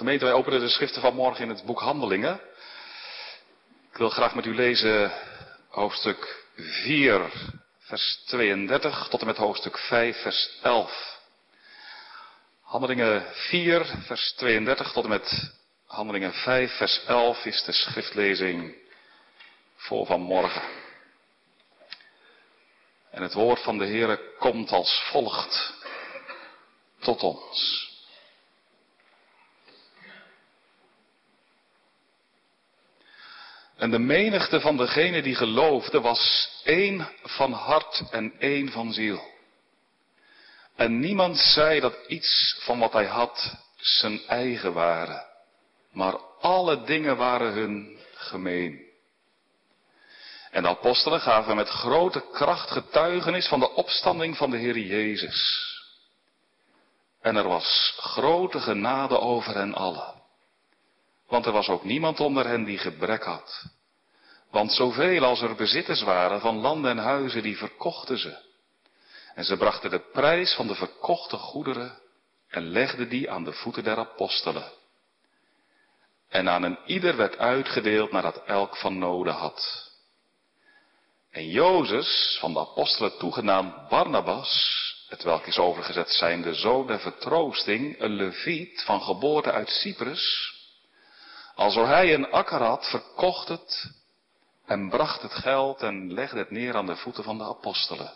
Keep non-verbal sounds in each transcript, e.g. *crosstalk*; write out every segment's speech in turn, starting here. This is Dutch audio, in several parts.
Gemeente, wij openen de schriften van morgen in het boek Handelingen. Ik wil graag met u lezen hoofdstuk 4, vers 32 tot en met hoofdstuk 5, vers 11. Handelingen 4, vers 32 tot en met Handelingen 5, vers 11 is de schriftlezing voor vanmorgen. En het woord van de Heere komt als volgt tot ons. En de menigte van degenen die geloofden was één van hart en één van ziel. En niemand zei dat iets van wat hij had zijn eigen waren, maar alle dingen waren hun gemeen. En de apostelen gaven met grote kracht getuigenis van de opstanding van de Heer Jezus. En er was grote genade over hen allen. Want er was ook niemand onder hen die gebrek had. Want zoveel als er bezitters waren van landen en huizen, die verkochten ze. En ze brachten de prijs van de verkochte goederen en legden die aan de voeten der apostelen. En aan een ieder werd uitgedeeld nadat elk van noden had. En Jozes, van de apostelen toegenaamd Barnabas, het welk is overgezet zijn de zoon der vertroosting, een leviet van geboorte uit Cyprus, alzo hij een akker had, verkocht het en bracht het geld en legde het neer aan de voeten van de apostelen.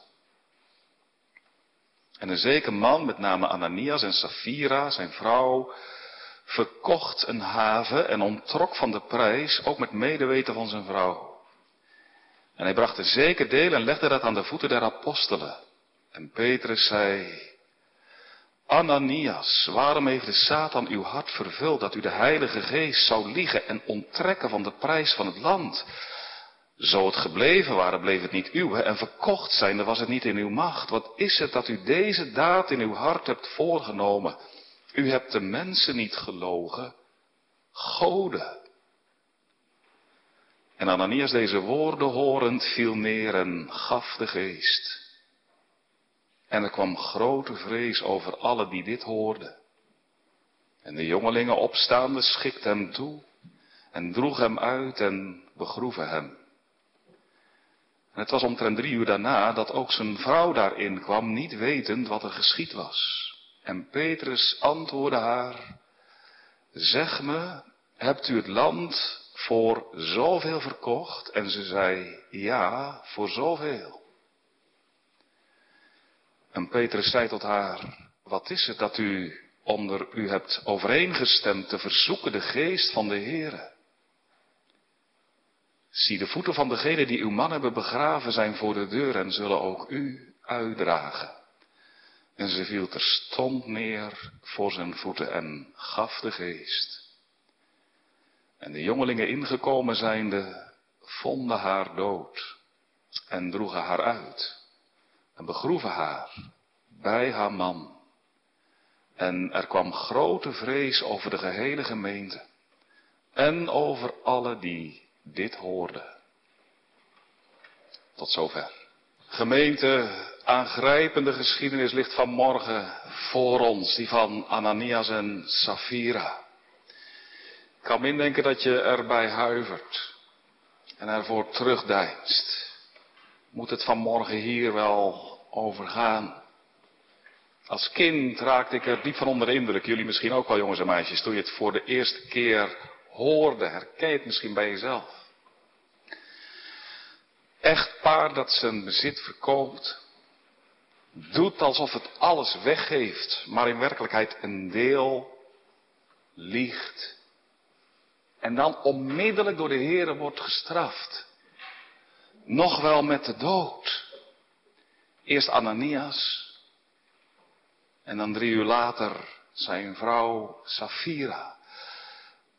En een zeker man met name Ananias en Sapphira, zijn vrouw, verkocht een haven en ontrok van de prijs, ook met medeweten van zijn vrouw. En hij bracht een zeker deel en legde dat aan de voeten der apostelen. En Petrus zei, Ananias, waarom heeft de Satan uw hart vervuld dat u de Heilige Geest zou liegen en onttrekken van de prijs van het land? Zo het gebleven waren, bleef het niet uw, en verkocht zijnde was het niet in uw macht. Wat is het dat u deze daad in uw hart hebt voorgenomen? U hebt de mensen niet gelogen, goden. En Ananias deze woorden horend viel neer en gaf de geest. En er kwam grote vrees over alle die dit hoorden. En de jongelingen opstaande schikten hem toe en droeg hem uit en begroeven hem. En het was omtrent drie uur daarna dat ook zijn vrouw daarin kwam, niet wetend wat er geschied was. En Petrus antwoordde haar, zeg me, hebt u het land voor zoveel verkocht? En ze zei, ja, voor zoveel. En Petrus zei tot haar, wat is het dat u onder u hebt overeengestemd te verzoeken de geest van de Heere? Zie, de voeten van degenen die uw man hebben begraven zijn voor de deur en zullen ook u uitdragen. En ze viel terstond neer voor zijn voeten en gaf de geest. En de jongelingen ingekomen zijnde, vonden haar dood en droegen haar uit en begroeven haar bij haar man. En er kwam grote vrees over de gehele gemeente en over alle die dit hoorde. Tot zover. Gemeente, aangrijpende geschiedenis ligt vanmorgen voor ons, die van Ananias en Safira. Ik kan indenken dat je erbij huivert en ervoor terugdeinst. Moet het vanmorgen hier wel over gaan? Als kind raakte ik er diep van onder de indruk, jullie misschien ook wel jongens en meisjes, toen je het voor de eerste keer hoorde, herken het misschien bij jezelf. Echtpaar dat zijn bezit verkoopt, doet alsof het alles weggeeft, maar in werkelijkheid een deel liegt. En dan onmiddellijk door de Heer wordt gestraft. Nog wel met de dood. Eerst Ananias. En dan drie uur later zijn vrouw Safira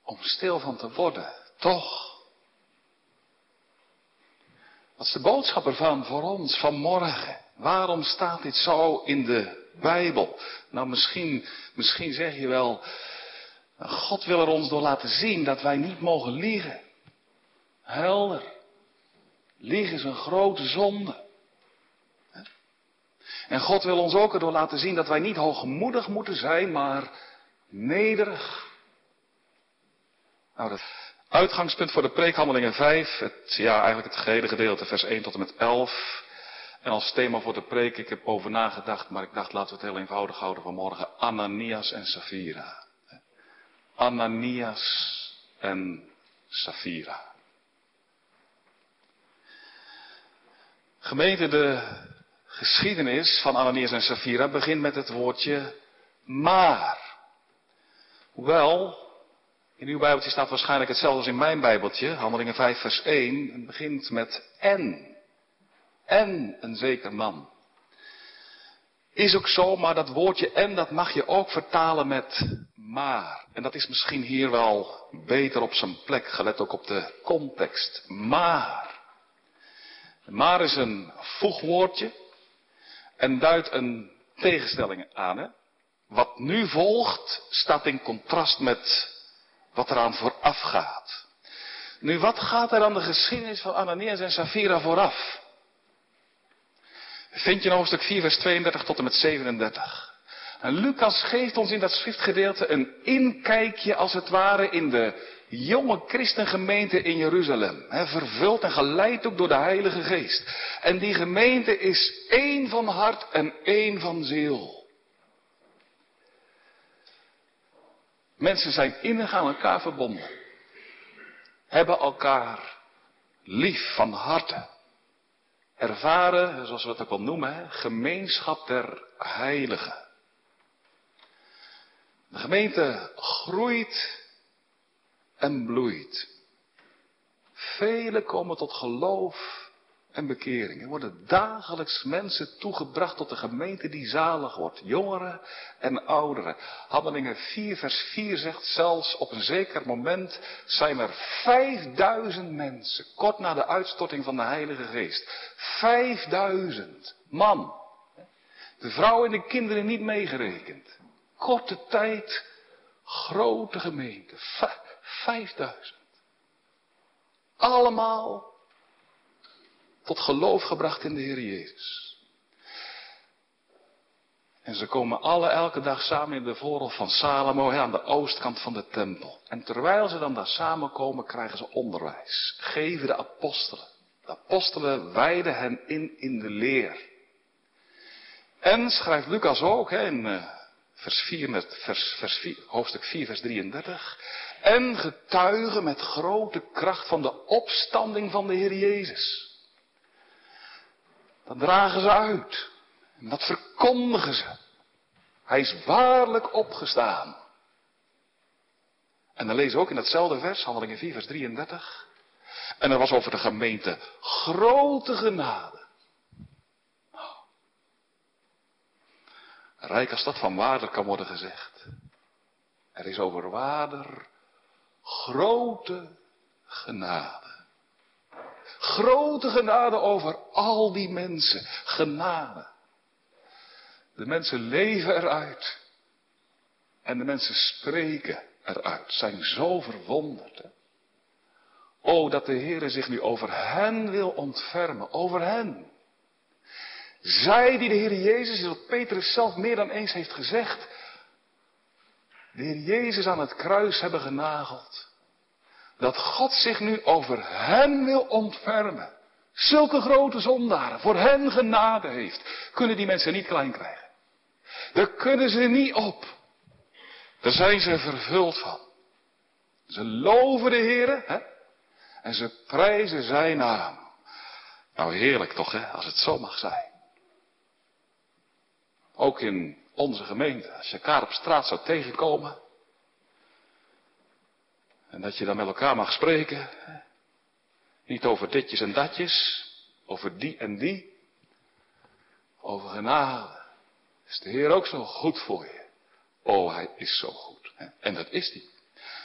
om stil van te worden. Toch. Wat is de boodschap ervan voor ons vanmorgen? Waarom staat dit zo in de Bijbel? Nou, misschien, misschien zeg je wel, God wil er ons door laten zien dat wij niet mogen liegen. Helder. Liegen is een grote zonde. En God wil ons ook erdoor laten zien dat wij niet hoogmoedig moeten zijn, maar nederig Nou, dat uitgangspunt voor de preekhandelingen 5, het, ja, eigenlijk het gehele gedeelte, vers 1 tot en met 11. En als thema voor de preek, ik heb over nagedacht, maar ik dacht laten we het heel eenvoudig houden vanmorgen. Ananias en Safira. Ananias en Safira. Gemeente, de geschiedenis van Ananias en Safira begint met het woordje maar. Hoewel, in uw Bijbeltje staat waarschijnlijk hetzelfde als in mijn Bijbeltje, Handelingen 5 vers 1, het begint met en. En een zeker man. Is ook zo, maar dat woordje en dat mag je ook vertalen met maar. En dat is misschien hier wel beter op zijn plek, gelet ook op de context. Maar. Maar is een voegwoordje en duidt een tegenstelling aan. Hè? Wat nu volgt staat in contrast met wat eraan vooraf gaat. Nu, wat gaat er aan de geschiedenis van Ananias en Safira vooraf? Vind je in hoofdstuk 4, vers 32 tot en met 37. En Lucas geeft ons in dat schriftgedeelte een inkijkje, als het ware, in de jonge christengemeente in Jeruzalem. He, vervuld en geleid ook door de Heilige Geest. En die gemeente is één van hart en één van ziel. Mensen zijn innig aan elkaar verbonden. Hebben elkaar lief van harte. Ervaren, zoals we het ook wel noemen, gemeenschap der heiligen. De gemeente groeit en bloeit. Velen komen tot geloof en bekering. Er worden dagelijks mensen toegebracht tot de gemeente die zalig wordt. Jongeren en ouderen. Handelingen 4 vers 4 zegt zelfs op een zeker moment zijn er 5000 mensen. Kort na de uitstorting van de Heilige Geest. 5000 man. De vrouwen en de kinderen niet meegerekend. Korte tijd, grote gemeente. 5000. Allemaal tot geloof gebracht in de Heer Jezus. En ze komen alle elke dag samen in de voorhof van Salomo, aan de oostkant van de tempel. En terwijl ze dan daar samenkomen, krijgen ze onderwijs. Geven de apostelen. De apostelen wijden hen in in de leer. En schrijft Lucas ook hè, in uh, vers 4, met vers, vers 4, hoofdstuk 4, vers 33. En getuigen met grote kracht van de opstanding van de Heer Jezus. Dat dragen ze uit. En dat verkondigen ze. Hij is waarlijk opgestaan. En dan lezen we ook in datzelfde vers, handelingen 4, vers 33. En er was over de gemeente grote genade. Rijk als dat van waarder kan worden gezegd. Er is over waarder grote genade. Grote genade over al die mensen. Genade. De mensen leven eruit. En de mensen spreken eruit. Zijn zo verwonderd. Hè? Oh, dat de Heer zich nu over hen wil ontfermen. Over hen. Zij die de Heer Jezus, wat Petrus zelf meer dan eens heeft gezegd. De Heer Jezus aan het kruis hebben genageld dat God zich nu over hen wil ontfermen. Zulke grote zondaren, voor hen genade heeft, kunnen die mensen niet klein krijgen. Daar kunnen ze niet op. Daar zijn ze vervuld van. Ze loven de Heer hè? en ze prijzen zijn naam. Nou heerlijk toch, hè, als het zo mag zijn. Ook in onze gemeente, als je elkaar op straat zou tegenkomen, en dat je dan met elkaar mag spreken. Niet over ditjes en datjes. Over die en die. Over genade. Is de Heer ook zo goed voor je? Oh, hij is zo goed. En dat is hij.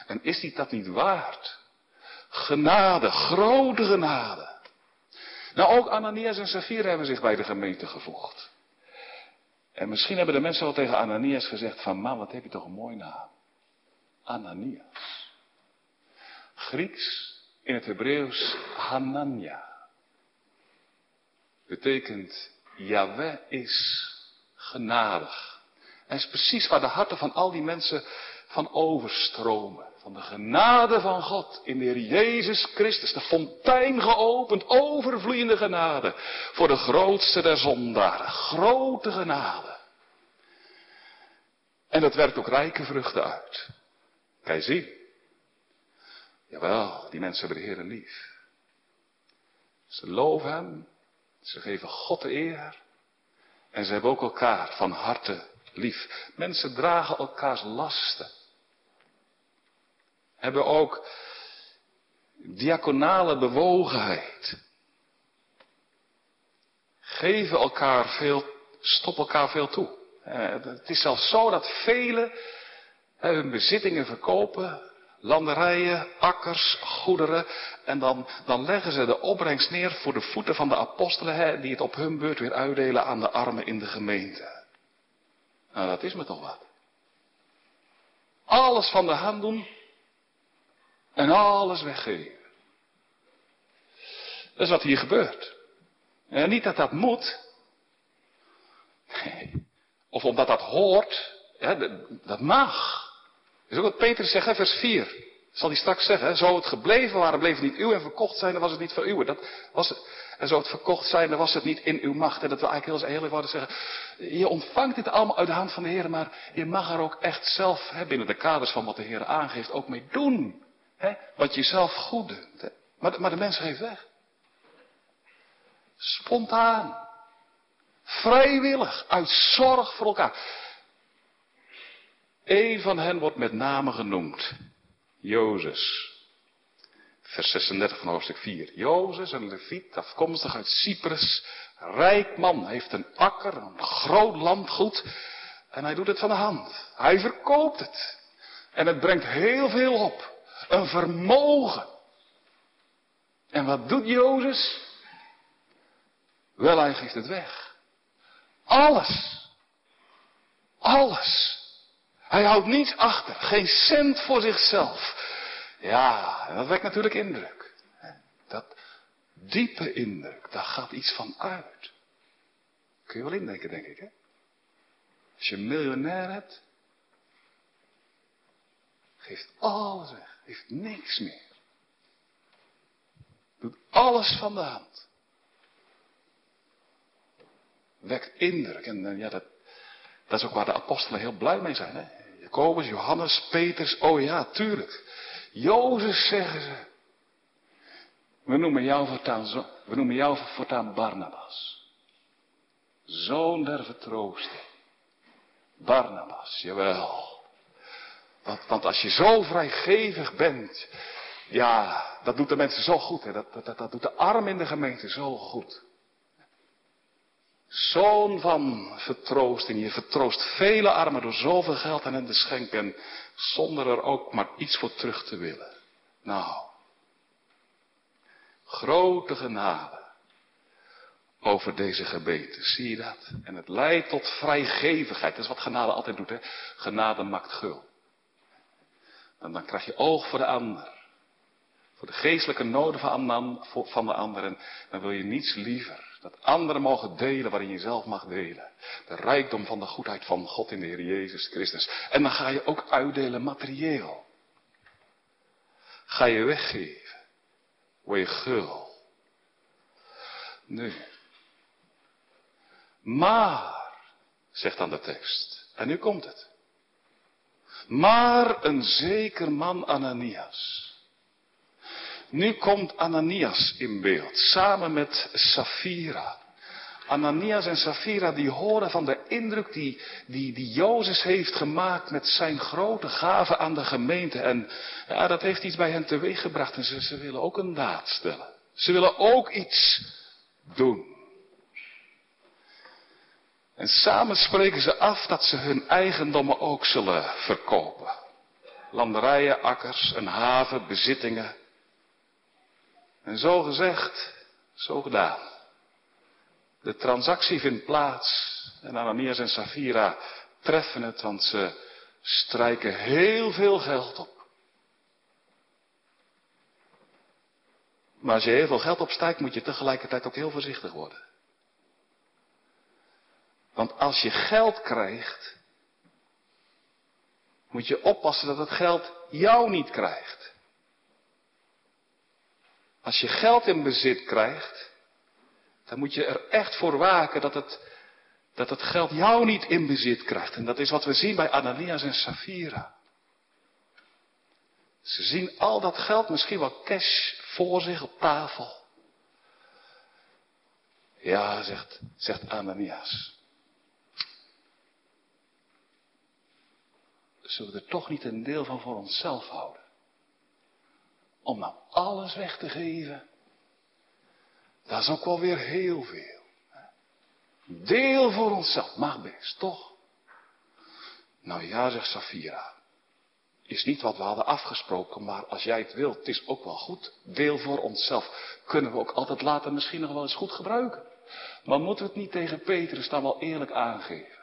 En is hij dat niet waard? Genade, grote genade. Nou, ook Ananias en Safira hebben zich bij de gemeente gevoegd. En misschien hebben de mensen wel tegen Ananias gezegd van, man, wat heb je toch een mooi naam. Ananias. Grieks, in het Hebreeuws Hanania. Betekent Yahweh is genadig. En is precies waar de harten van al die mensen van overstromen. De genade van God in de Heer Jezus Christus, de fontein geopend, overvloeiende genade voor de grootste der zondaren, grote genade. En dat werkt ook rijke vruchten uit. Kan je zien? Jawel, die mensen hebben de Heer lief. Ze loven Hem, ze geven God de eer en ze hebben ook elkaar van harte lief. Mensen dragen elkaars lasten. Hebben ook diaconale bewogenheid. Geven elkaar veel, stop elkaar veel toe. Het is zelfs zo dat velen hun bezittingen verkopen, landerijen, akkers, goederen, en dan, dan leggen ze de opbrengst neer voor de voeten van de apostelen, hè, die het op hun beurt weer uitdelen aan de armen in de gemeente. Nou, dat is me toch wat. Alles van de hand doen en alles weggeven. Dat is wat hier gebeurt. En niet dat dat moet. Nee. Of omdat dat hoort. Dat mag. Dat is ook wat Petrus zegt, vers 4. Zal hij straks zeggen, zo het gebleven waren, bleef het niet uw en verkocht zijn, dan was het niet voor u. Dat was. En zo het verkocht zijn, dan was het niet in uw macht. En dat we eigenlijk heel eerlijk worden zeggen, je ontvangt dit allemaal uit de hand van de Heer, maar je mag er ook echt zelf, hè, binnen de kaders van wat de Heer aangeeft, ook mee doen. Wat je zelf goed doet. Maar, maar de mens geeft weg. Spontaan. Vrijwillig. Uit zorg voor elkaar. Eén van hen wordt met name genoemd. Jozes. Vers 36 van hoofdstuk 4. Jozes, een leviet, afkomstig uit Cyprus. Rijk man, heeft een akker, een groot landgoed. En hij doet het van de hand. Hij verkoopt het. En het brengt heel veel op. Een vermogen. En wat doet Jozes? Wel, hij geeft het weg. Alles. Alles. Hij houdt niets achter. Geen cent voor zichzelf. Ja, dat wekt natuurlijk indruk. Dat diepe indruk, daar gaat iets van uit. Kun je wel indenken, denk ik, hè? Als je een miljonair hebt, geeft alles weg, heeft niks meer. Doet alles van de hand. Wekt indruk. En ja, dat, dat is ook waar de apostelen heel blij mee zijn. Hè? Jacobus, Johannes, Peters, oh ja, tuurlijk. Jozef zeggen ze. We noemen jou voortaan, we noemen jou voortaan Barnabas. Zoon der vertroosting. Barnabas, jawel. Want, als je zo vrijgevig bent, ja, dat doet de mensen zo goed. Hè? Dat, dat, dat doet de arm in de gemeente zo goed. Zoon van vertroosting. Je vertroost vele armen door zoveel geld aan hen te schenken. Zonder er ook maar iets voor terug te willen. Nou. Grote genade. Over deze gemeente. Zie je dat? En het leidt tot vrijgevigheid. Dat is wat genade altijd doet. Hè? Genade maakt gul. En dan krijg je oog voor de ander. Voor de geestelijke noden van de ander. En dan wil je niets liever dat anderen mogen delen waarin je zelf mag delen. De rijkdom van de goedheid van God in de Heer Jezus Christus. En dan ga je ook uitdelen materieel. Ga je weggeven. Word je gul. Nu. Maar, zegt dan de tekst. En nu komt het. Maar een zeker man Ananias nu komt Ananias in beeld, samen met Safira. Ananias en Safira die horen van de indruk die, die, die Jozef heeft gemaakt met zijn grote gave aan de gemeente. En ja, dat heeft iets bij hen teweeggebracht en ze, ze willen ook een daad stellen. Ze willen ook iets doen. En samen spreken ze af dat ze hun eigendommen ook zullen verkopen. Landerijen, akkers, een haven, bezittingen. En zo gezegd, zo gedaan. De transactie vindt plaats en Ananias en Safira treffen het, want ze strijken heel veel geld op. Maar als je heel veel geld opstijgt, moet je tegelijkertijd ook heel voorzichtig worden. Want als je geld krijgt, moet je oppassen dat het geld jou niet krijgt. Als je geld in bezit krijgt, dan moet je er echt voor waken dat het, dat het geld jou niet in bezit krijgt. En dat is wat we zien bij Ananias en Safira. Ze zien al dat geld, misschien wel cash, voor zich op tafel. Ja, zegt, zegt Ananias. Zullen we er toch niet een deel van voor onszelf houden? Om nou alles weg te geven. Dat is ook wel weer heel veel. Deel voor onszelf, mag best, toch? Nou ja, zegt Safira. Is niet wat we hadden afgesproken, maar als jij het wilt, het is ook wel goed. Deel voor onszelf. Kunnen we ook altijd later misschien nog wel eens goed gebruiken. Maar moeten we het niet tegen Petrus dan wel eerlijk aangeven?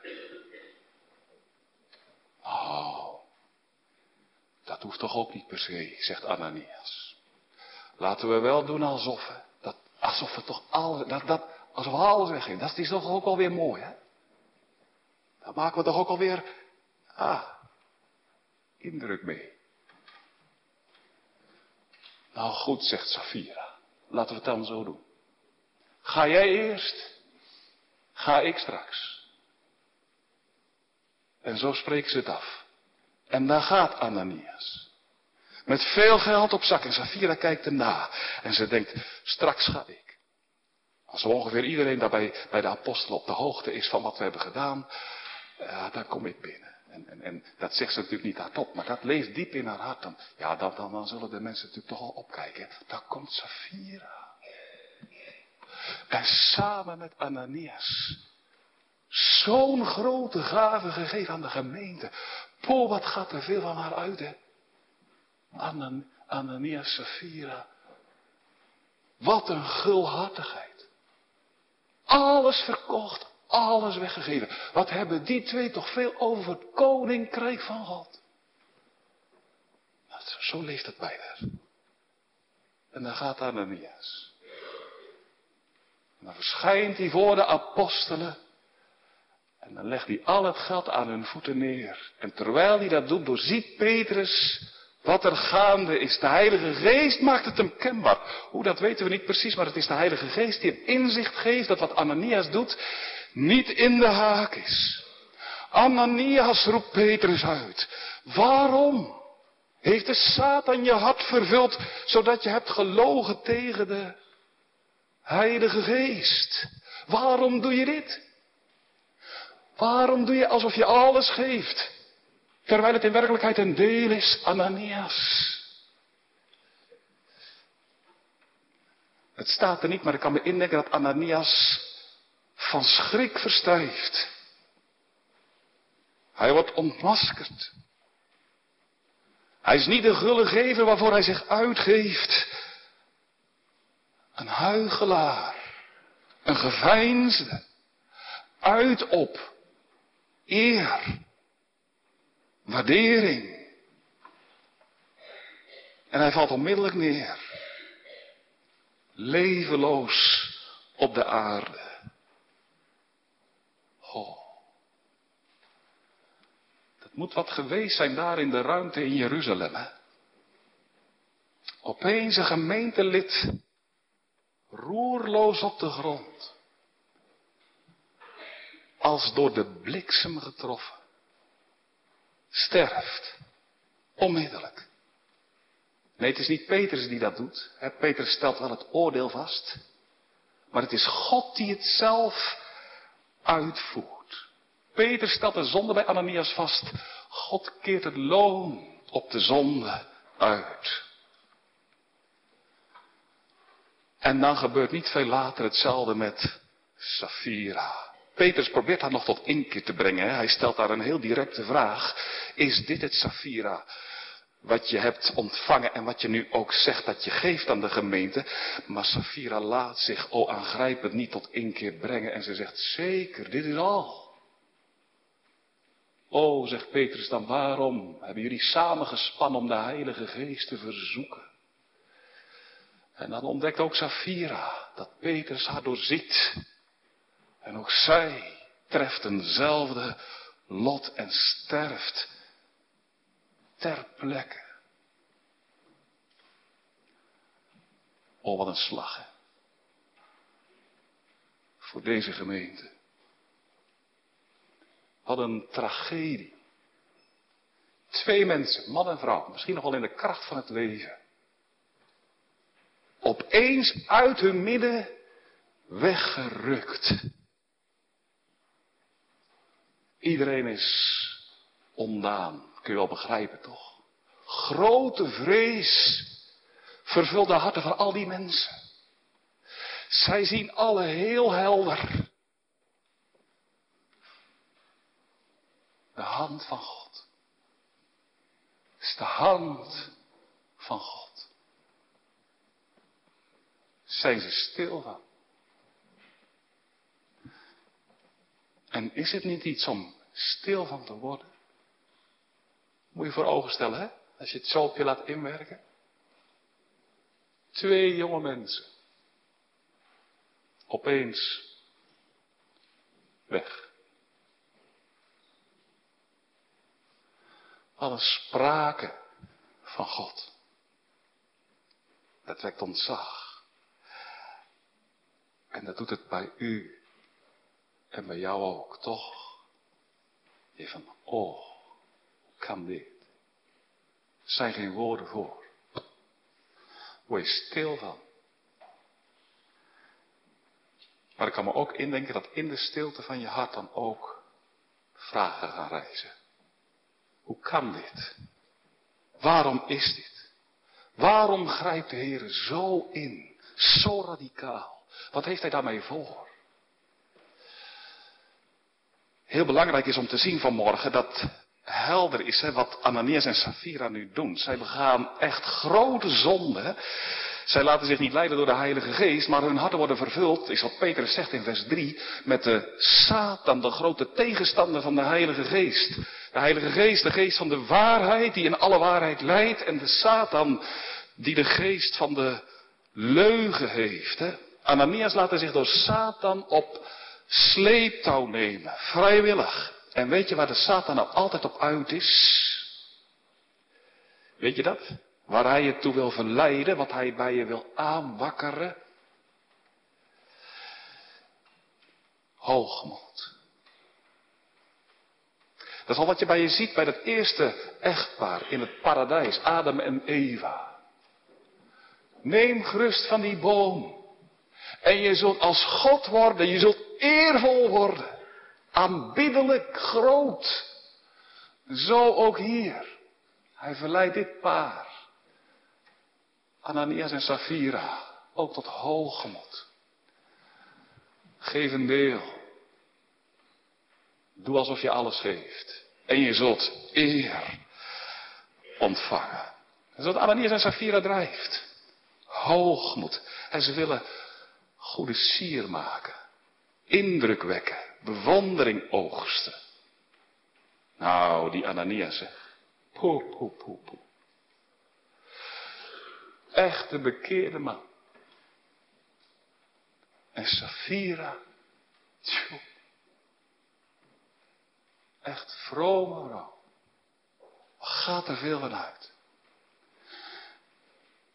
Dat hoeft toch ook niet per se, zegt Ananias. Laten we wel doen alsof, dat, alsof we toch alles, dat, dat, alsof we alles weggeven. Dat is toch ook alweer mooi, hè? Daar maken we toch ook alweer, ah, indruk mee. Nou goed, zegt Safira. Laten we het dan zo doen. Ga jij eerst, ga ik straks. En zo spreken ze het af. En daar gaat Ananias. Met veel geld op zak. En Safira kijkt erna. En ze denkt, straks ga ik. Als ongeveer iedereen daarbij bij de apostelen op de hoogte is van wat we hebben gedaan, ja, dan kom ik binnen. En, en, en dat zegt ze natuurlijk niet hardop, maar dat leeft diep in haar hart. Dan, ja, dan, dan, dan zullen de mensen natuurlijk toch al opkijken. Daar komt Safira. En samen met Ananias. Zo'n grote gave gegeven aan de gemeente. Po, wat gaat er veel van haar uit, hè? Anan, Ananias Safira. Wat een gulhartigheid. Alles verkocht, alles weggegeven. Wat hebben die twee toch veel over het koninkrijk van God. Nou, zo leeft het bij. En dan gaat Ananias. En dan verschijnt hij voor de apostelen. En dan legt hij al het geld aan hun voeten neer. En terwijl hij dat doet, doorziet Petrus wat er gaande is. De Heilige Geest maakt het hem kenbaar. Hoe dat weten we niet precies, maar het is de Heilige Geest die hem inzicht geeft dat wat Ananias doet niet in de haak is. Ananias roept Petrus uit. Waarom heeft de Satan je hart vervuld, zodat je hebt gelogen tegen de Heilige Geest? Waarom doe je dit? Waarom doe je alsof je alles geeft, terwijl het in werkelijkheid een deel is, Ananias? Het staat er niet, maar ik kan me indenken dat Ananias van schrik verstijft. Hij wordt ontmaskerd. Hij is niet de gullegever waarvoor hij zich uitgeeft. Een huigelaar. Een geveinsde. Uit op eer. Waardering. En hij valt onmiddellijk neer. Levenloos op de aarde. moet wat geweest zijn daar in de ruimte in Jeruzalem. Hè? Opeens een gemeentelid, roerloos op de grond, als door de bliksem getroffen, sterft, onmiddellijk. Nee, het is niet Petrus die dat doet. Petrus stelt wel het oordeel vast, maar het is God die het zelf uitvoert. Peter stelt de zonde bij Ananias vast. God keert het loon op de zonde uit. En dan gebeurt niet veel later hetzelfde met Safira. Petrus probeert haar nog tot inkeer te brengen. Hij stelt daar een heel directe vraag. Is dit het Safira? Wat je hebt ontvangen en wat je nu ook zegt dat je geeft aan de gemeente. Maar Safira laat zich, o aangrijpend, niet tot inkeer brengen. En ze zegt, zeker, dit is al. O, zegt Petrus dan, waarom hebben jullie samengespannen om de Heilige Geest te verzoeken? En dan ontdekt ook Safira dat Petrus haar doorziet. En ook zij treft eenzelfde lot en sterft ter plekke. Oh, wat een slag? Voor deze gemeente. Wat een tragedie. Twee mensen, man en vrouw, misschien nog wel in de kracht van het leven. Opeens uit hun midden weggerukt. Iedereen is ondaan. Kun je wel begrijpen toch? Grote vrees vervult de harten van al die mensen. Zij zien alle heel helder. De hand van God. Het is de hand van God. Zijn ze stil van? En is het niet iets om stil van te worden? Moet je voor ogen stellen, hè? Als je het zo op je laat inwerken. Twee jonge mensen. Opeens weg. Alle spraken van God. Dat wekt ontzag. En dat doet het bij u. En bij jou ook, toch? Je van, oh, hoe kan dit? Zijn geen woorden voor. Word stil van. Maar ik kan me ook indenken dat in de stilte van je hart dan ook vragen gaan reizen. Hoe kan dit? Waarom is dit? Waarom grijpt de Heer zo in? Zo radicaal? Wat heeft hij daarmee voor? Heel belangrijk is om te zien vanmorgen dat helder is hè, wat Ananias en Safira nu doen. Zij begaan echt grote zonden. Zij laten zich niet leiden door de Heilige Geest, maar hun harten worden vervuld, is wat Petrus zegt in vers 3, met de Satan, de grote tegenstander van de Heilige Geest. De Heilige Geest, de geest van de waarheid, die in alle waarheid leidt, en de Satan, die de geest van de leugen heeft. Hè. Ananias laat zich door Satan op sleeptouw nemen, vrijwillig. En weet je waar de Satan nou altijd op uit is? Weet je dat? Waar hij je toe wil verleiden, wat hij bij je wil aanwakkeren. Hoogmoed. Dat is al wat je bij je ziet bij dat eerste echtpaar in het paradijs, Adam en Eva. Neem gerust van die boom. En je zult als God worden, je zult eervol worden. Aanbiddelijk groot. Zo ook hier. Hij verleidt dit paar. Ananias en Safira. Ook tot hoogmoed. Geef een deel. Doe alsof je alles geeft. En je zult eer ontvangen. Dat is wat Ananias en Safira drijft. Hoogmoed. En ze willen goede sier maken. Indruk wekken. Bewondering oogsten. Nou, die Ananias, hè. Poe, poe, poe, poe. Echte bekeerde man. En Safira, tjoe. Echt vrome vrouw. Gaat er veel van uit.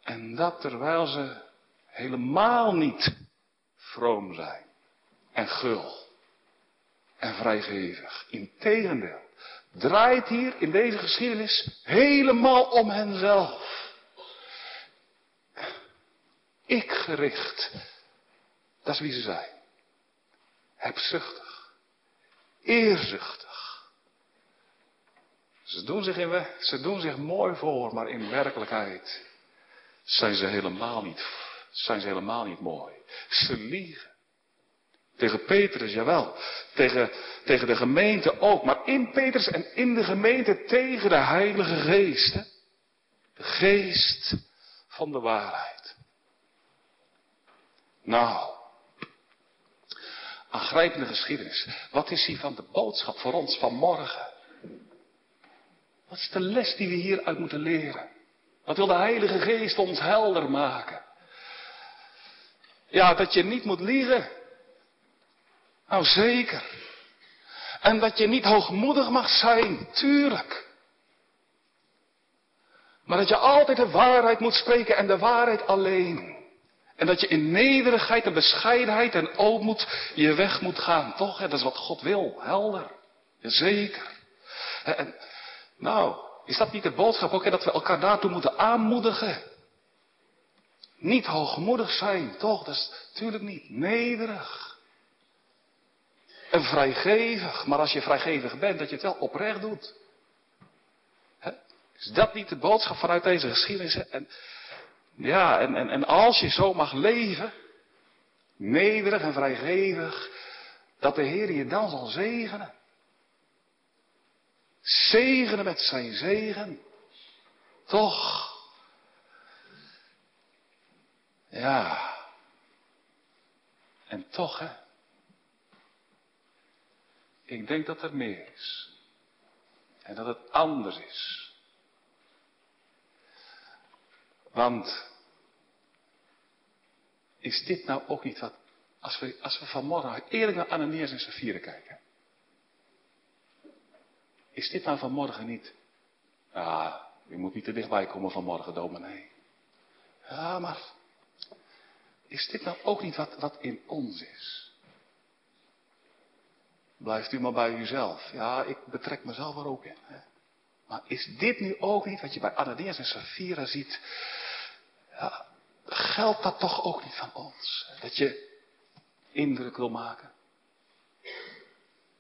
En dat terwijl ze helemaal niet vroom zijn. En gul. En vrijgevig. Integendeel. Draait hier in deze geschiedenis helemaal om henzelf. Ik gericht. Dat is wie ze zijn. Hebzuchtig. Eerzuchtig. Ze doen, zich in, ze doen zich mooi voor, maar in werkelijkheid zijn ze helemaal niet, zijn ze helemaal niet mooi. Ze liegen. Tegen Petrus, jawel. Tegen, tegen de gemeente ook. Maar in Petrus en in de gemeente tegen de Heilige Geest. Hè? De geest van de waarheid. Nou, aangrijpende geschiedenis. Wat is hier van de boodschap voor ons van morgen? Wat is de les die we hieruit moeten leren? Wat wil de Heilige Geest ons helder maken? Ja, dat je niet moet liegen. Nou zeker. En dat je niet hoogmoedig mag zijn, tuurlijk. Maar dat je altijd de waarheid moet spreken en de waarheid alleen. En dat je in nederigheid en bescheidenheid en ootmoed je weg moet gaan. Toch? Dat is wat God wil. Helder. Zeker. En, nou, is dat niet de boodschap ook, hè, dat we elkaar daartoe moeten aanmoedigen? Niet hoogmoedig zijn, toch? Dat is natuurlijk niet. Nederig. En vrijgevig. Maar als je vrijgevig bent, dat je het wel oprecht doet. Is dat niet de boodschap vanuit deze geschiedenis? En, ja, en, en, en als je zo mag leven, nederig en vrijgevig, dat de Heer je dan zal zegenen. Zegenen met zijn zegen. Toch. Ja. En toch, hè. Ik denk dat er meer is. En dat het anders is. Want is dit nou ook niet wat, als we, als we vanmorgen eerlijk naar Ananias en Safira kijken. Is dit nou vanmorgen niet, ah, u moet niet te dichtbij komen vanmorgen, dominee. Ja, maar is dit nou ook niet wat, wat in ons is? Blijft u maar bij uzelf. Ja, ik betrek mezelf er ook in. Hè? Maar is dit nu ook niet wat je bij Ananias en Safira ziet? Ja, geldt dat toch ook niet van ons? Dat je indruk wil maken?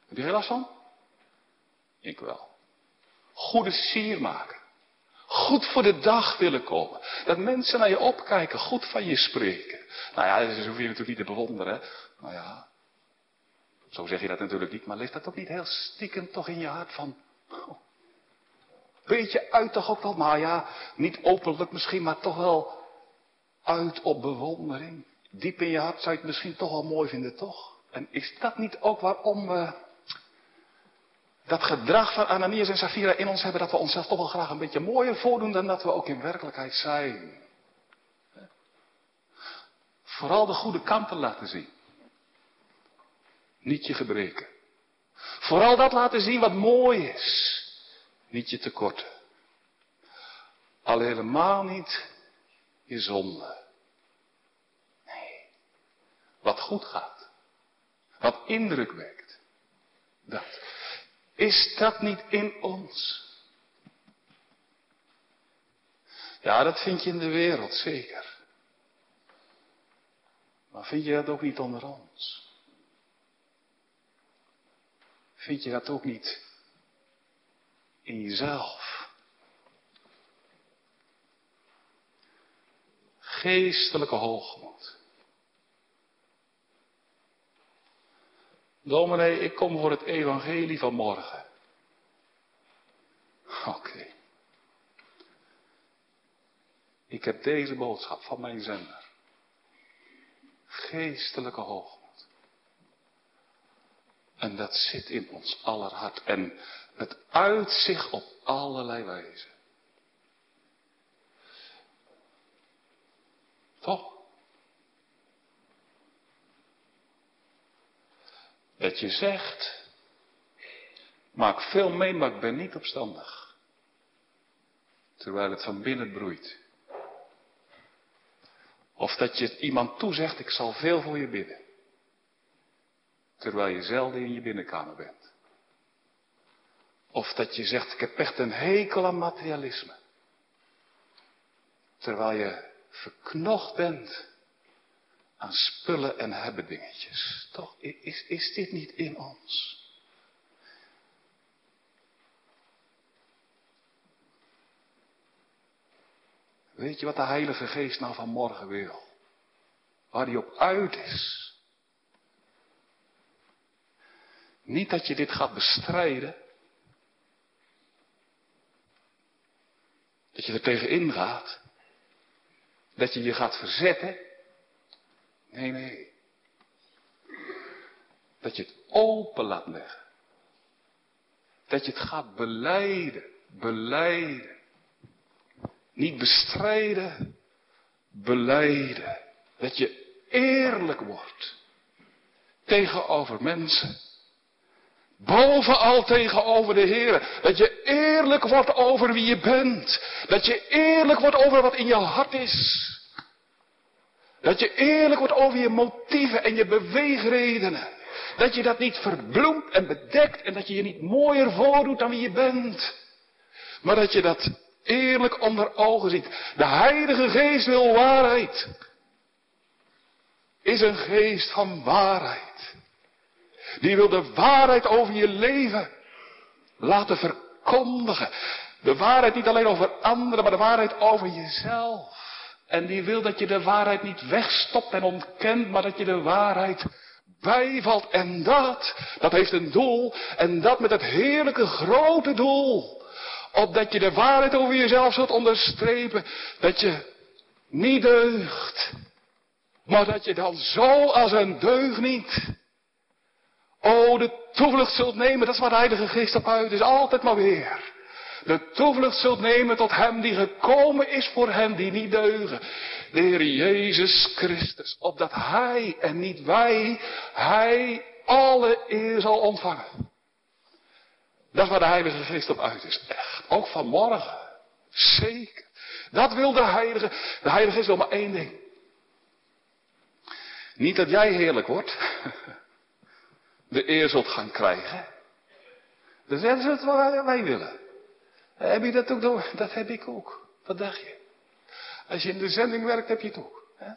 Heb je er last van? Ik wel. Goede sier maken. Goed voor de dag willen komen. Dat mensen naar je opkijken, goed van je spreken. Nou ja, dat hoef je natuurlijk niet te bewonderen. Nou ja, zo zeg je dat natuurlijk niet, maar leeft dat ook niet heel stiekem toch in je hart van... Oh, beetje uit toch ook wel, maar ja, niet openlijk misschien, maar toch wel uit op bewondering. Diep in je hart zou je het misschien toch wel mooi vinden, toch? En is dat niet ook waarom we dat gedrag van Ananias en Safira in ons hebben, dat we onszelf toch wel graag een beetje mooier voordoen dan dat we ook in werkelijkheid zijn? Vooral de goede kanten laten zien. Niet je gebreken. Vooral dat laten zien wat mooi is. Niet je tekorten. Al helemaal niet je zonde. Nee. Wat goed gaat. Wat indruk wekt. Dat. Is dat niet in ons? Ja, dat vind je in de wereld, zeker. Maar vind je dat ook niet onder ons? Vind je dat ook niet in jezelf? Geestelijke hoogmoed. Dominee, ik kom voor het evangelie van morgen. Oké. Ik heb deze boodschap van mijn zender. Geestelijke hoogmoed. En dat zit in ons aller hart. En het uit zich op allerlei wijzen. Toch? Dat je zegt, maak veel mee, maar ik ben niet opstandig. Terwijl het van binnen broeit. Of dat je iemand toezegt, ik zal veel voor je bidden. Terwijl je zelden in je binnenkamer bent. Of dat je zegt, ik heb echt een hekel aan materialisme. Terwijl je verknocht bent aan spullen en hebben dingetjes. Toch, is, is dit niet in ons? Weet je wat de Heilige Geest nou vanmorgen wil? Waar hij op uit is. Niet dat je dit gaat bestrijden. Dat je er tegen ingaat. Dat je je gaat verzetten. Nee, nee. Dat je het open laat leggen. Dat je het gaat beleiden. Beleiden. Niet bestrijden. Beleiden. Dat je eerlijk wordt. Tegenover mensen Bovenal tegenover de Heer. Dat je eerlijk wordt over wie je bent. Dat je eerlijk wordt over wat in je hart is. Dat je eerlijk wordt over je motieven en je beweegredenen. Dat je dat niet verbloemt en bedekt en dat je je niet mooier voordoet dan wie je bent. Maar dat je dat eerlijk onder ogen ziet. De Heilige Geest wil waarheid. Is een geest van waarheid. Die wil de waarheid over je leven laten verkondigen. De waarheid niet alleen over anderen, maar de waarheid over jezelf. En die wil dat je de waarheid niet wegstopt en ontkent, maar dat je de waarheid bijvalt. En dat, dat heeft een doel. En dat met het heerlijke grote doel. Opdat je de waarheid over jezelf zult onderstrepen. Dat je niet deugt. Maar dat je dan zo als een deugniet. Oh, de toevlucht zult nemen. Dat is waar de Heilige Geest op uit is. Altijd maar weer de toevlucht zult nemen tot hem die gekomen is voor hen die niet deugen. De Heer Jezus Christus, opdat Hij en niet wij, Hij alle eer zal ontvangen. Dat is waar de Heilige Geest op uit is. Echt. Ook vanmorgen. Zeker. Dat wil de Heilige. De Heilige Geest wil maar één ding. Niet dat jij heerlijk wordt. *laughs* De eer zult gaan krijgen. Dat is het wat wij willen. Heb je dat ook door? Dat heb ik ook. Wat dacht je? Als je in de zending werkt, heb je het ook. Hè?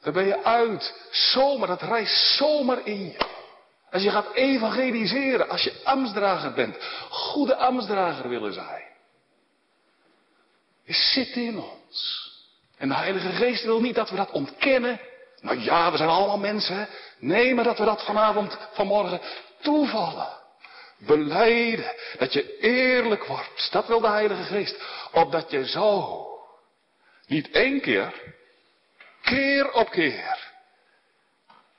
Dan ben je uit. Zomaar, dat reist zomaar in je. Als je gaat evangeliseren, als je ambtsdrager bent, goede ambtsdrager willen zijn. Je zit in ons. En de Heilige Geest wil niet dat we dat ontkennen. Nou ja, we zijn allemaal mensen. Nee, maar dat we dat vanavond, vanmorgen toevallen. Beleiden. Dat je eerlijk wordt. Dat wil de Heilige Geest. Opdat je zo. Niet één keer. Keer op keer.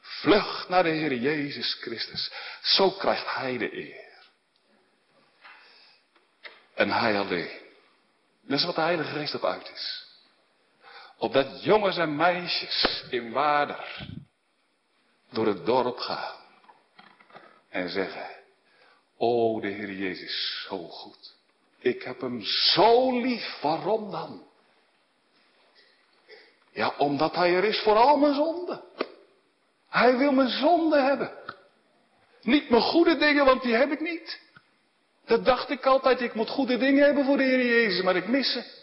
Vlucht naar de Heer Jezus Christus. Zo krijgt Hij de eer. En Hij alleen. Dat is wat de Heilige Geest op uit is. Opdat jongens en meisjes in Waarder door het dorp gaan en zeggen, O, de Heer Jezus, zo goed. Ik heb hem zo lief. Waarom dan? Ja, omdat hij er is voor al mijn zonden. Hij wil mijn zonden hebben. Niet mijn goede dingen, want die heb ik niet. Dat dacht ik altijd, ik moet goede dingen hebben voor de Heer Jezus, maar ik mis ze.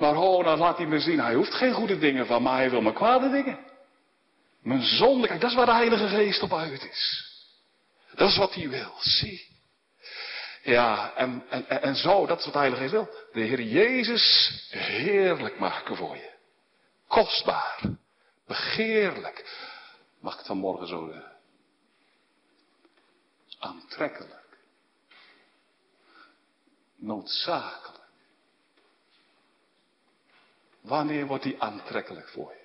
Maar oh, dan laat hij me zien, hij hoeft geen goede dingen van, maar hij wil mijn kwade dingen. Mijn zonde, kijk, dat is waar de Heilige Geest op uit is. Dat is wat hij wil, zie. Ja, en, en, en zo, dat is wat de Heilige Geest wil. De Heer Jezus heerlijk maken voor je. Kostbaar. Begeerlijk. Mag ik vanmorgen zo zeggen? Aantrekkelijk. Noodzakelijk. Wanneer wordt die aantrekkelijk voor je?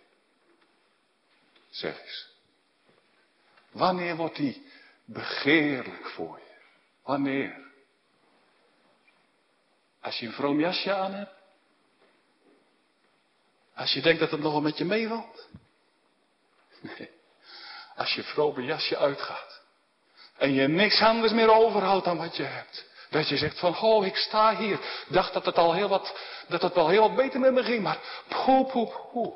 Zeg eens. Wanneer wordt die begeerlijk voor je? Wanneer? Als je een vroom jasje aan hebt. Als je denkt dat het nog wel met je meevalt. Nee. Als je vrome jasje uitgaat. En je niks anders meer overhoudt dan wat je hebt. Dat je zegt van, oh, ik sta hier. Dacht dat het al heel wat, dat het wel heel wat beter met me ging. Maar, poe, poe, poe.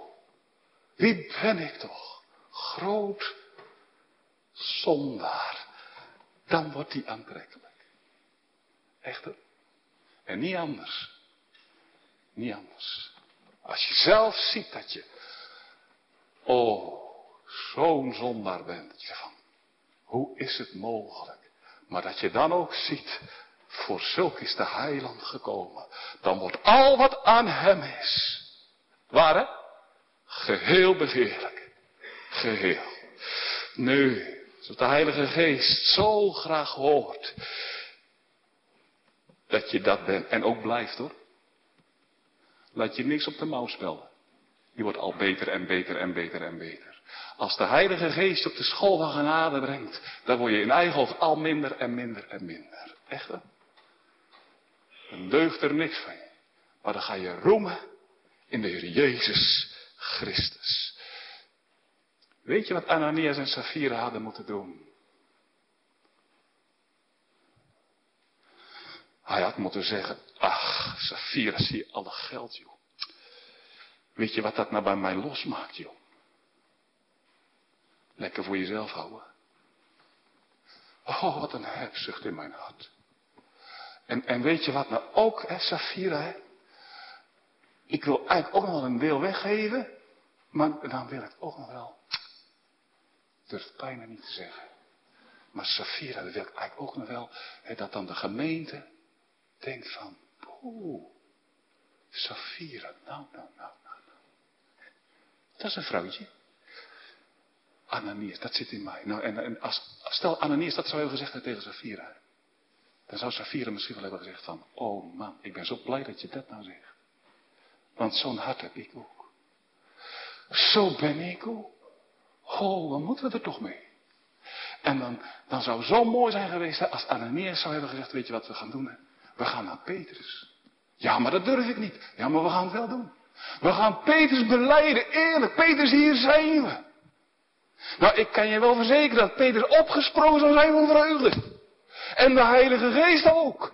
Wie ben ik toch? Groot zondaar. Dan wordt die aantrekkelijk. Echt en niet anders. Niet anders. Als je zelf ziet dat je, oh, zo'n zondaar bent. Dat je van, hoe is het mogelijk? Maar dat je dan ook ziet, voor zulk is de heiland gekomen. Dan wordt al wat aan hem is. Waar hè? Geheel begeerlijk. Geheel. Nu, zoals de Heilige Geest zo graag hoort dat je dat bent en ook blijft hoor. Laat je niks op de mouw spelen. Je wordt al beter en beter en beter en beter. Als de Heilige Geest op de school van genade brengt, dan word je in eigen oog al minder en minder en minder. Echt hè? Dan deugt er niks van je. Maar dan ga je roemen in de Heer Jezus Christus. Weet je wat Ananias en Safira hadden moeten doen? Hij had moeten zeggen, ach, Safira, zie je alle geld, joh. Weet je wat dat nou bij mij losmaakt, joh? Lekker voor jezelf houden. Oh, wat een hebzucht in mijn hart. En, en weet je wat nou ook, hè, Safira, hè? Ik wil eigenlijk ook nog wel een deel weggeven, maar dan wil ik ook nog wel, durf het bijna niet te zeggen. Maar Safira, dat wil ik eigenlijk ook nog wel, hè, dat dan de gemeente denkt van, poeh, Safira, nou, nou, nou, nou, nou. Dat is een vrouwtje. Ananias, dat zit in mij. Nou, en, en als, stel Ananias dat zou hebben gezegd tegen Safira. Dan zou Safira misschien wel hebben gezegd van, oh man, ik ben zo blij dat je dat nou zegt. Want zo'n hart heb ik ook. Zo ben ik ook. Oh, wat moeten we er toch mee? En dan, dan zou het zo mooi zijn geweest als Ananias zou hebben gezegd, weet je wat we gaan doen? We gaan naar Petrus. Ja, maar dat durf ik niet. Ja, maar we gaan het wel doen. We gaan Petrus beleiden, eerlijk. Petrus, hier zijn we. Nou, ik kan je wel verzekeren dat Petrus opgesprongen zou zijn van vreugde. En de Heilige Geest ook.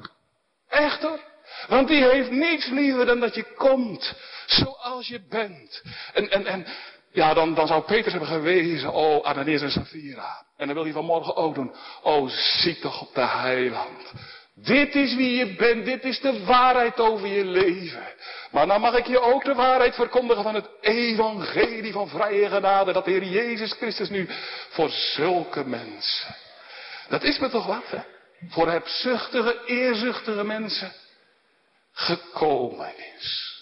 Echt hoor. Want die heeft niets liever dan dat je komt zoals je bent. En, en, en ja, dan, dan zou Petrus hebben gewezen, oh Ananias en Safira. En dan wil hij vanmorgen ook doen, oh zie toch op de heiland. Dit is wie je bent, dit is de waarheid over je leven. Maar dan mag ik je ook de waarheid verkondigen van het evangelie van vrije genade, dat de Heer Jezus Christus nu voor zulke mensen. Dat is me toch wat, hè? Voor hebzuchtige, eerzuchtige mensen gekomen is.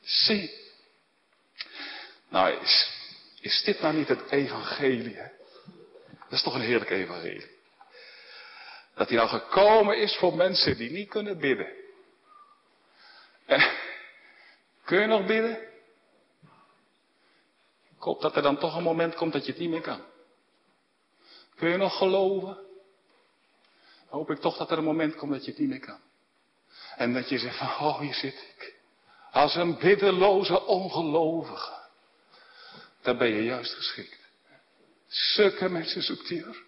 Zie. Nou, is, dit nou niet het evangelie? Hè? Dat is toch een heerlijk evangelie. Dat hij nou gekomen is voor mensen die niet kunnen bidden. Eh, kun je nog bidden? Ik hoop dat er dan toch een moment komt dat je het niet meer kan. Kun je nog geloven? Hoop ik toch dat er een moment komt dat je het niet meer kan. En dat je zegt van, oh hier zit ik. Als een biddeloze ongelovige. Dan ben je juist geschikt. Zulke mensen zoekt hij er.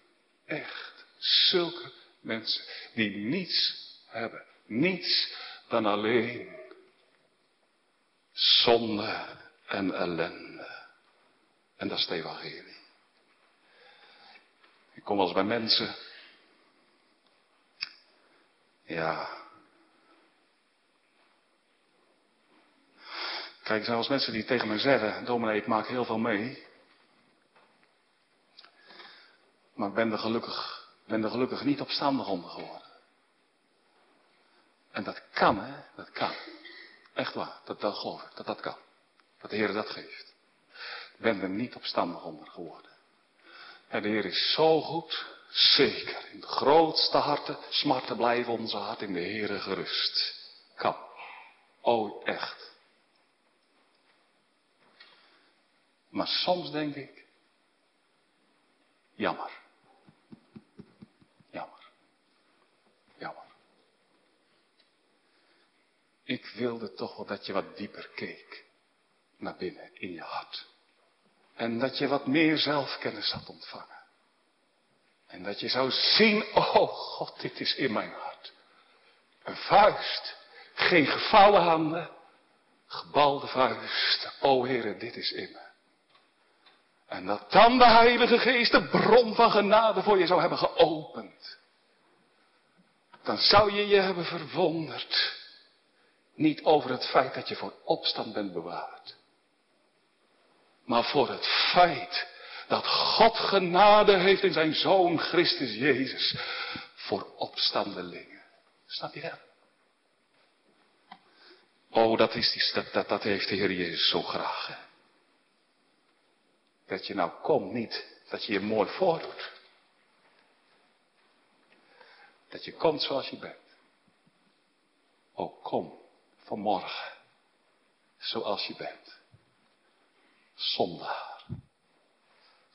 Echt. Zulke mensen die niets hebben. Niets dan alleen zonde en ellende. En dat is het evangelie. Ik kom eens bij mensen. Ja. Kijk, wel mensen die tegen mij zeggen, dominee, ik maak heel veel mee. Maar ik ben er gelukkig ben er gelukkig niet opstandig onder geworden. En dat kan, hè? Dat kan. Echt waar, dat, dat geloof ik, dat dat kan. Dat de Heer dat geeft. Ik ben er niet opstandig onder geworden. En de Heer is zo goed, zeker. In de grootste harten, smarten blijven onze hart in de Heer gerust. Kan. Oh, echt. Maar soms denk ik, jammer. Ik wilde toch wel dat je wat dieper keek naar binnen in je hart. En dat je wat meer zelfkennis had ontvangen. En dat je zou zien, oh God, dit is in mijn hart. Een vuist, geen gevouwen handen, gebalde vuist. O Heere, dit is in me. En dat dan de Heilige Geest de bron van genade voor je zou hebben geopend. Dan zou je je hebben verwonderd niet over het feit dat je voor opstand bent bewaard. Maar voor het feit dat God genade heeft in zijn Zoon Christus Jezus voor opstandelingen. Snap je dat? Oh, dat, is die, dat, dat, heeft de Heer Jezus zo graag. Dat je nou komt niet, dat je je mooi voordoet. Dat je komt zoals je bent. Oh, kom vanmorgen. Zoals je bent. Zondaar.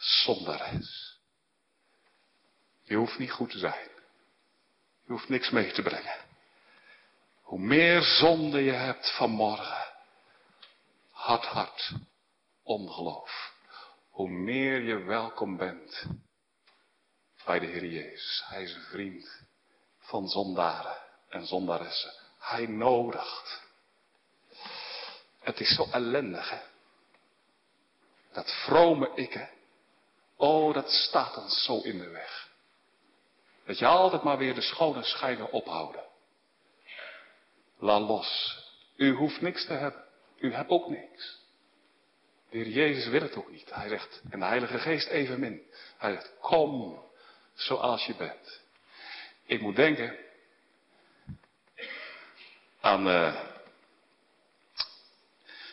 Zondares. Je hoeft niet goed te zijn. Je hoeft niks mee te brengen. Hoe meer zonde je hebt vanmorgen. Hart, hart. Ongeloof. Hoe meer je welkom bent bij de Heer Jezus. Hij is een vriend van zondaren en zondaressen. Hij nodigt. Het is zo ellendig, hè? Dat vrome ik, hè? Oh, dat staat ons zo in de weg. Dat je altijd maar weer de schone schijnen ophouden. Laat los. U hoeft niks te hebben. U hebt ook niks. De Heer Jezus wil het ook niet. Hij zegt, en de Heilige Geest evenmin. Hij zegt, kom zoals je bent. Ik moet denken aan uh,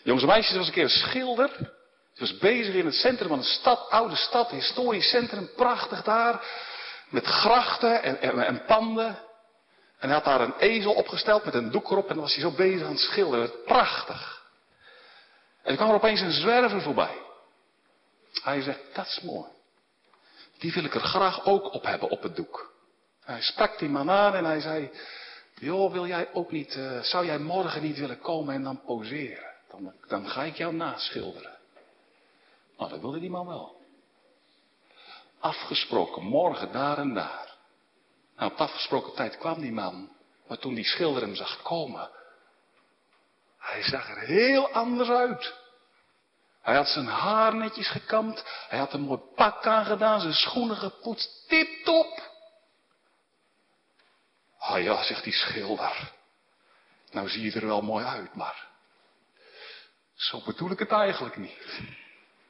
jongens en meisjes, er was een keer een schilder. Hij was bezig in het centrum van de stad, oude stad, historisch centrum, prachtig daar. Met grachten en, en, en panden. En hij had daar een ezel opgesteld met een doek erop en dan was hij zo bezig aan het schilderen. Prachtig. En er kwam er opeens een zwerver voorbij. Hij zegt, dat is mooi. Die wil ik er graag ook op hebben op het doek. Hij sprak die man aan en hij zei, joh, wil jij ook niet, uh, zou jij morgen niet willen komen en dan poseren? Dan, dan ga ik jou naschilderen. Nou, dat wilde die man wel. Afgesproken, morgen daar en daar. Nou, op afgesproken tijd kwam die man. Maar toen die schilder hem zag komen, hij zag er heel anders uit. Hij had zijn haar netjes gekamd, hij had een mooi pak aangedaan, zijn schoenen gepoetst, tip-top. Ah ja, zegt die schilder. Nou zie je er wel mooi uit, maar zo bedoel ik het eigenlijk niet.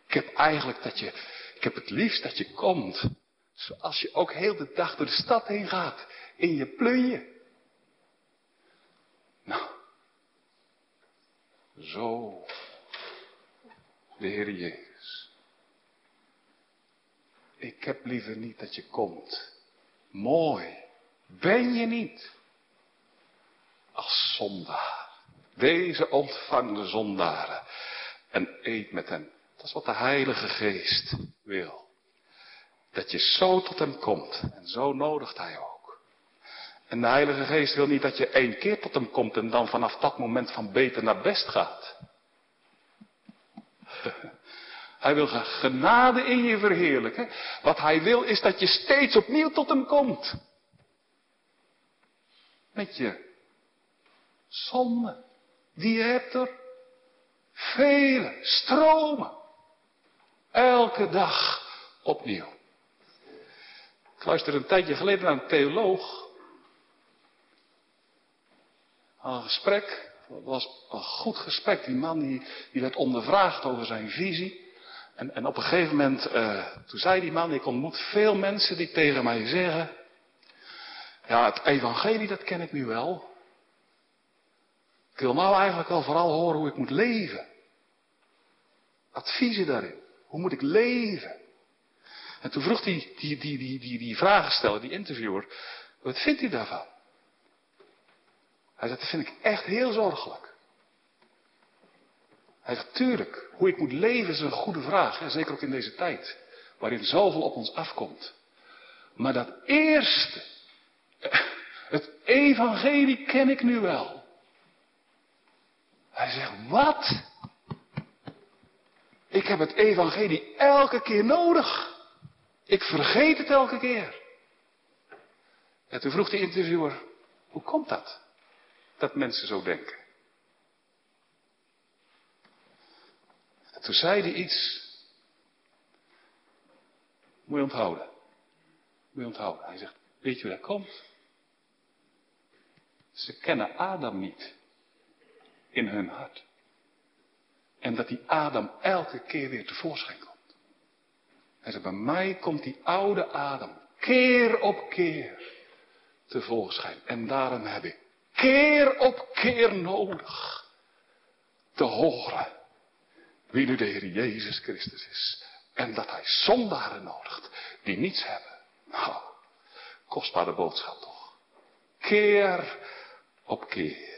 Ik heb eigenlijk dat je, ik heb het liefst dat je komt. Zoals je ook heel de dag door de stad heen gaat. In je plunje. Nou. Zo. De Heer Jezus. Ik heb liever niet dat je komt. Mooi. Ben je niet. Als zondaar. Deze ontvang de zondaren. En eet met hen. Dat is wat de Heilige Geest wil. Dat je zo tot hem komt. En zo nodigt hij ook. En de Heilige Geest wil niet dat je één keer tot hem komt en dan vanaf dat moment van beter naar best gaat. *laughs* Hij wil genade in je verheerlijken. Wat hij wil is dat je steeds opnieuw tot hem komt. Met je zonde. Die je hebt er. Vele stromen. Elke dag opnieuw. Ik luisterde een tijdje geleden naar een theoloog. een gesprek. Het was een goed gesprek. Die man die, die werd ondervraagd over zijn visie. En, en op een gegeven moment, uh, toen zei die man, ik ontmoet veel mensen die tegen mij zeggen. Ja, het evangelie dat ken ik nu wel. Ik wil nou eigenlijk wel vooral horen hoe ik moet leven. Adviezen daarin. Hoe moet ik leven? En toen vroeg die, die, die, die, die, die vragensteller, die interviewer, wat vindt u daarvan? Hij zei, dat vind ik echt heel zorgelijk. Hij zegt, tuurlijk, hoe ik moet leven is een goede vraag. Zeker ook in deze tijd, waarin zoveel op ons afkomt. Maar dat eerste, *laughs* het evangelie ken ik nu wel. Hij zegt, wat? Ik heb het evangelie elke keer nodig. Ik vergeet het elke keer. En toen vroeg de interviewer, hoe komt dat? Dat mensen zo denken. En toen zei hij iets. Moet je onthouden. Moet je onthouden. Hij zegt, weet je hoe dat komt? Ze kennen Adam niet. In hun hart. En dat die Adam elke keer weer tevoorschijn komt. Hij zegt, bij mij komt die oude Adam keer op keer tevoorschijn. En daarom heb ik keer op keer nodig te horen wie nu de Heer Jezus Christus is. En dat hij zondaren nodigt die niets hebben. Nou, kostbare boodschap toch. Keer op keer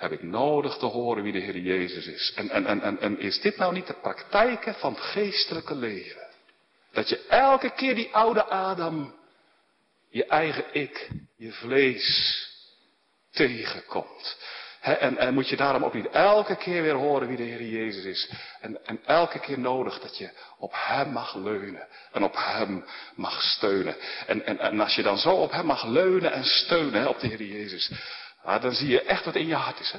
heb ik nodig te horen wie de Heer Jezus is. En, en, en, en, en is dit nou niet de praktijken van het geestelijke leven? Dat je elke keer die oude Adam, je eigen ik, je vlees tegenkomt. en, en, moet je daarom ook niet elke keer weer horen wie de Heer Jezus is. En, en elke keer nodig dat je op Hem mag leunen en op Hem mag steunen. En, en, en als je dan zo op Hem mag leunen en steunen, op de Heer Jezus, ah, dan zie je echt wat in je hart is. Hè?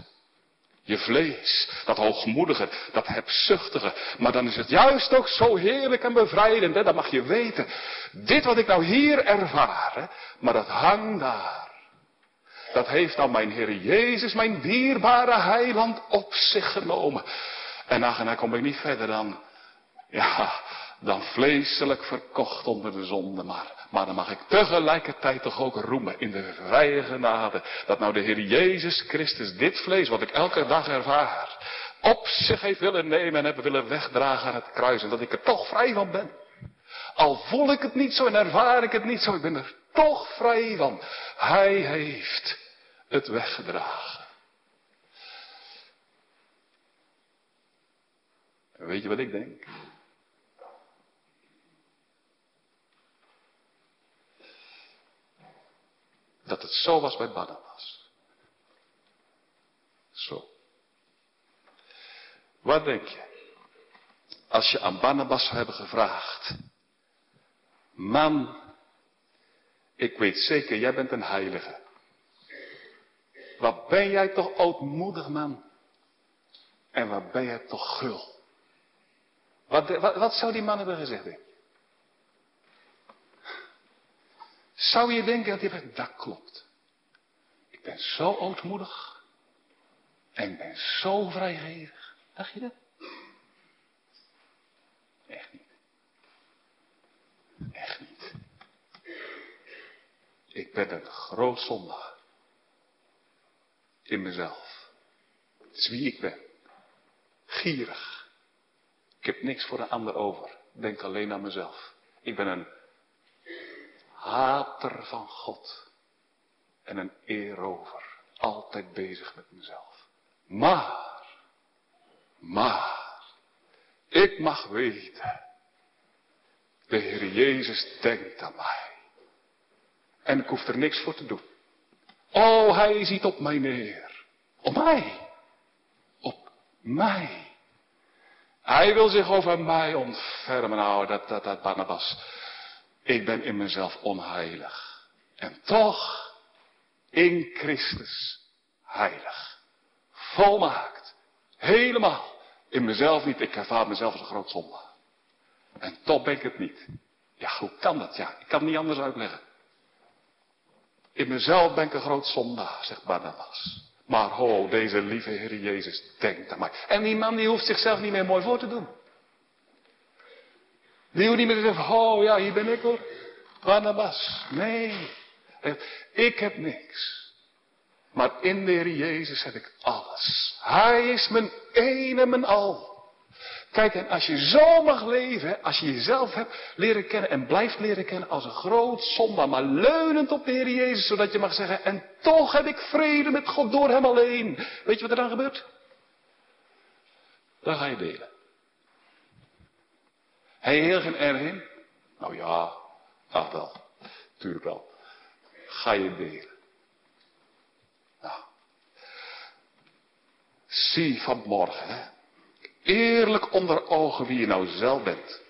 Je vlees, dat hoogmoedige, dat hebzuchtige. Maar dan is het juist ook zo heerlijk en bevrijdend. Hè? Dan mag je weten, dit wat ik nou hier ervaar, maar dat hangt daar. Dat heeft nou mijn Heer Jezus, mijn dierbare heiland, op zich genomen. En dan kom ik niet verder dan, ja, dan vleeselijk verkocht onder de zonde. Maar, maar dan mag ik tegelijkertijd toch ook roemen in de vrije genade. Dat nou de Heer Jezus Christus dit vlees, wat ik elke dag ervaar, op zich heeft willen nemen en hebben willen wegdragen aan het kruis. En dat ik er toch vrij van ben. Al voel ik het niet zo en ervaar ik het niet zo, ik ben er toch vrij van. Hij heeft het weggedragen. En weet je wat ik denk? Dat het zo was bij Barnabas. Zo. Wat denk je? Als je aan Barnabas zou hebben gevraagd. Man, ik weet zeker, jij bent een heilige. Wat ben jij toch ootmoedig man. En wat ben jij toch gul. Wat, wat, zou die man hebben gezegd? Denk Zou je denken dat zegt, dat klopt. Ik ben zo ootmoedig. En ik ben zo vrijgevig. Dacht je dat? Echt niet. Echt niet. Ik ben een groot zondaar in mezelf. Het is wie ik ben. Gierig. Ik heb niks voor een ander over. Denk alleen aan mezelf. Ik ben een hater van God. En een erover. Altijd bezig met mezelf. Maar, maar, ik mag weten. De Heer Jezus denkt aan mij. En ik hoef er niks voor te doen. Oh, hij ziet op mij neer. Op mij. Op mij. Hij wil zich over mij ontfermen. Nou, dat, dat, dat Barnabas. Ik ben in mezelf onheilig. En toch, in Christus, heilig. Volmaakt. Helemaal. In mezelf niet. Ik ervaar mezelf als een groot zonde. En toch ben ik het niet. Ja, hoe kan dat? Ja, ik kan het niet anders uitleggen. In mezelf ben ik een groot zondaar, zegt Barnabas. Maar ho, deze lieve Heer Jezus denkt aan mij. En die man die hoeft zichzelf niet meer mooi voor te doen. Die hoeft niet meer te zeggen, oh ja, hier ben ik hoor. Barnabas. Nee. Ik heb niks. Maar in de Heer Jezus heb ik alles. Hij is mijn een en mijn al. Kijk, en als je zo mag leven, als je jezelf hebt leren kennen en blijft leren kennen als een groot zondaar, maar leunend op de Heer Jezus, zodat je mag zeggen, en toch heb ik vrede met God door Hem alleen. Weet je wat er dan gebeurt? Dan ga je delen. Hij heel geen erg in? Nou ja, ach wel, tuurlijk wel. Ga je delen. Nou. Zie vanmorgen, hè Eerlijk onder ogen wie je nou zelf bent.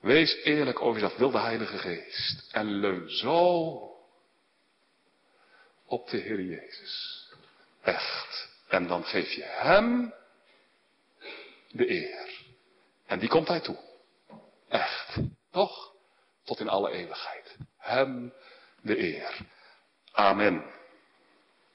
Wees eerlijk over jezelf, wil de Heilige Geest. En leun zo op de Heer Jezus. Echt. En dan geef je Hem de eer. En die komt Hij toe. Echt. Toch? Tot in alle eeuwigheid. Hem de eer. Amen.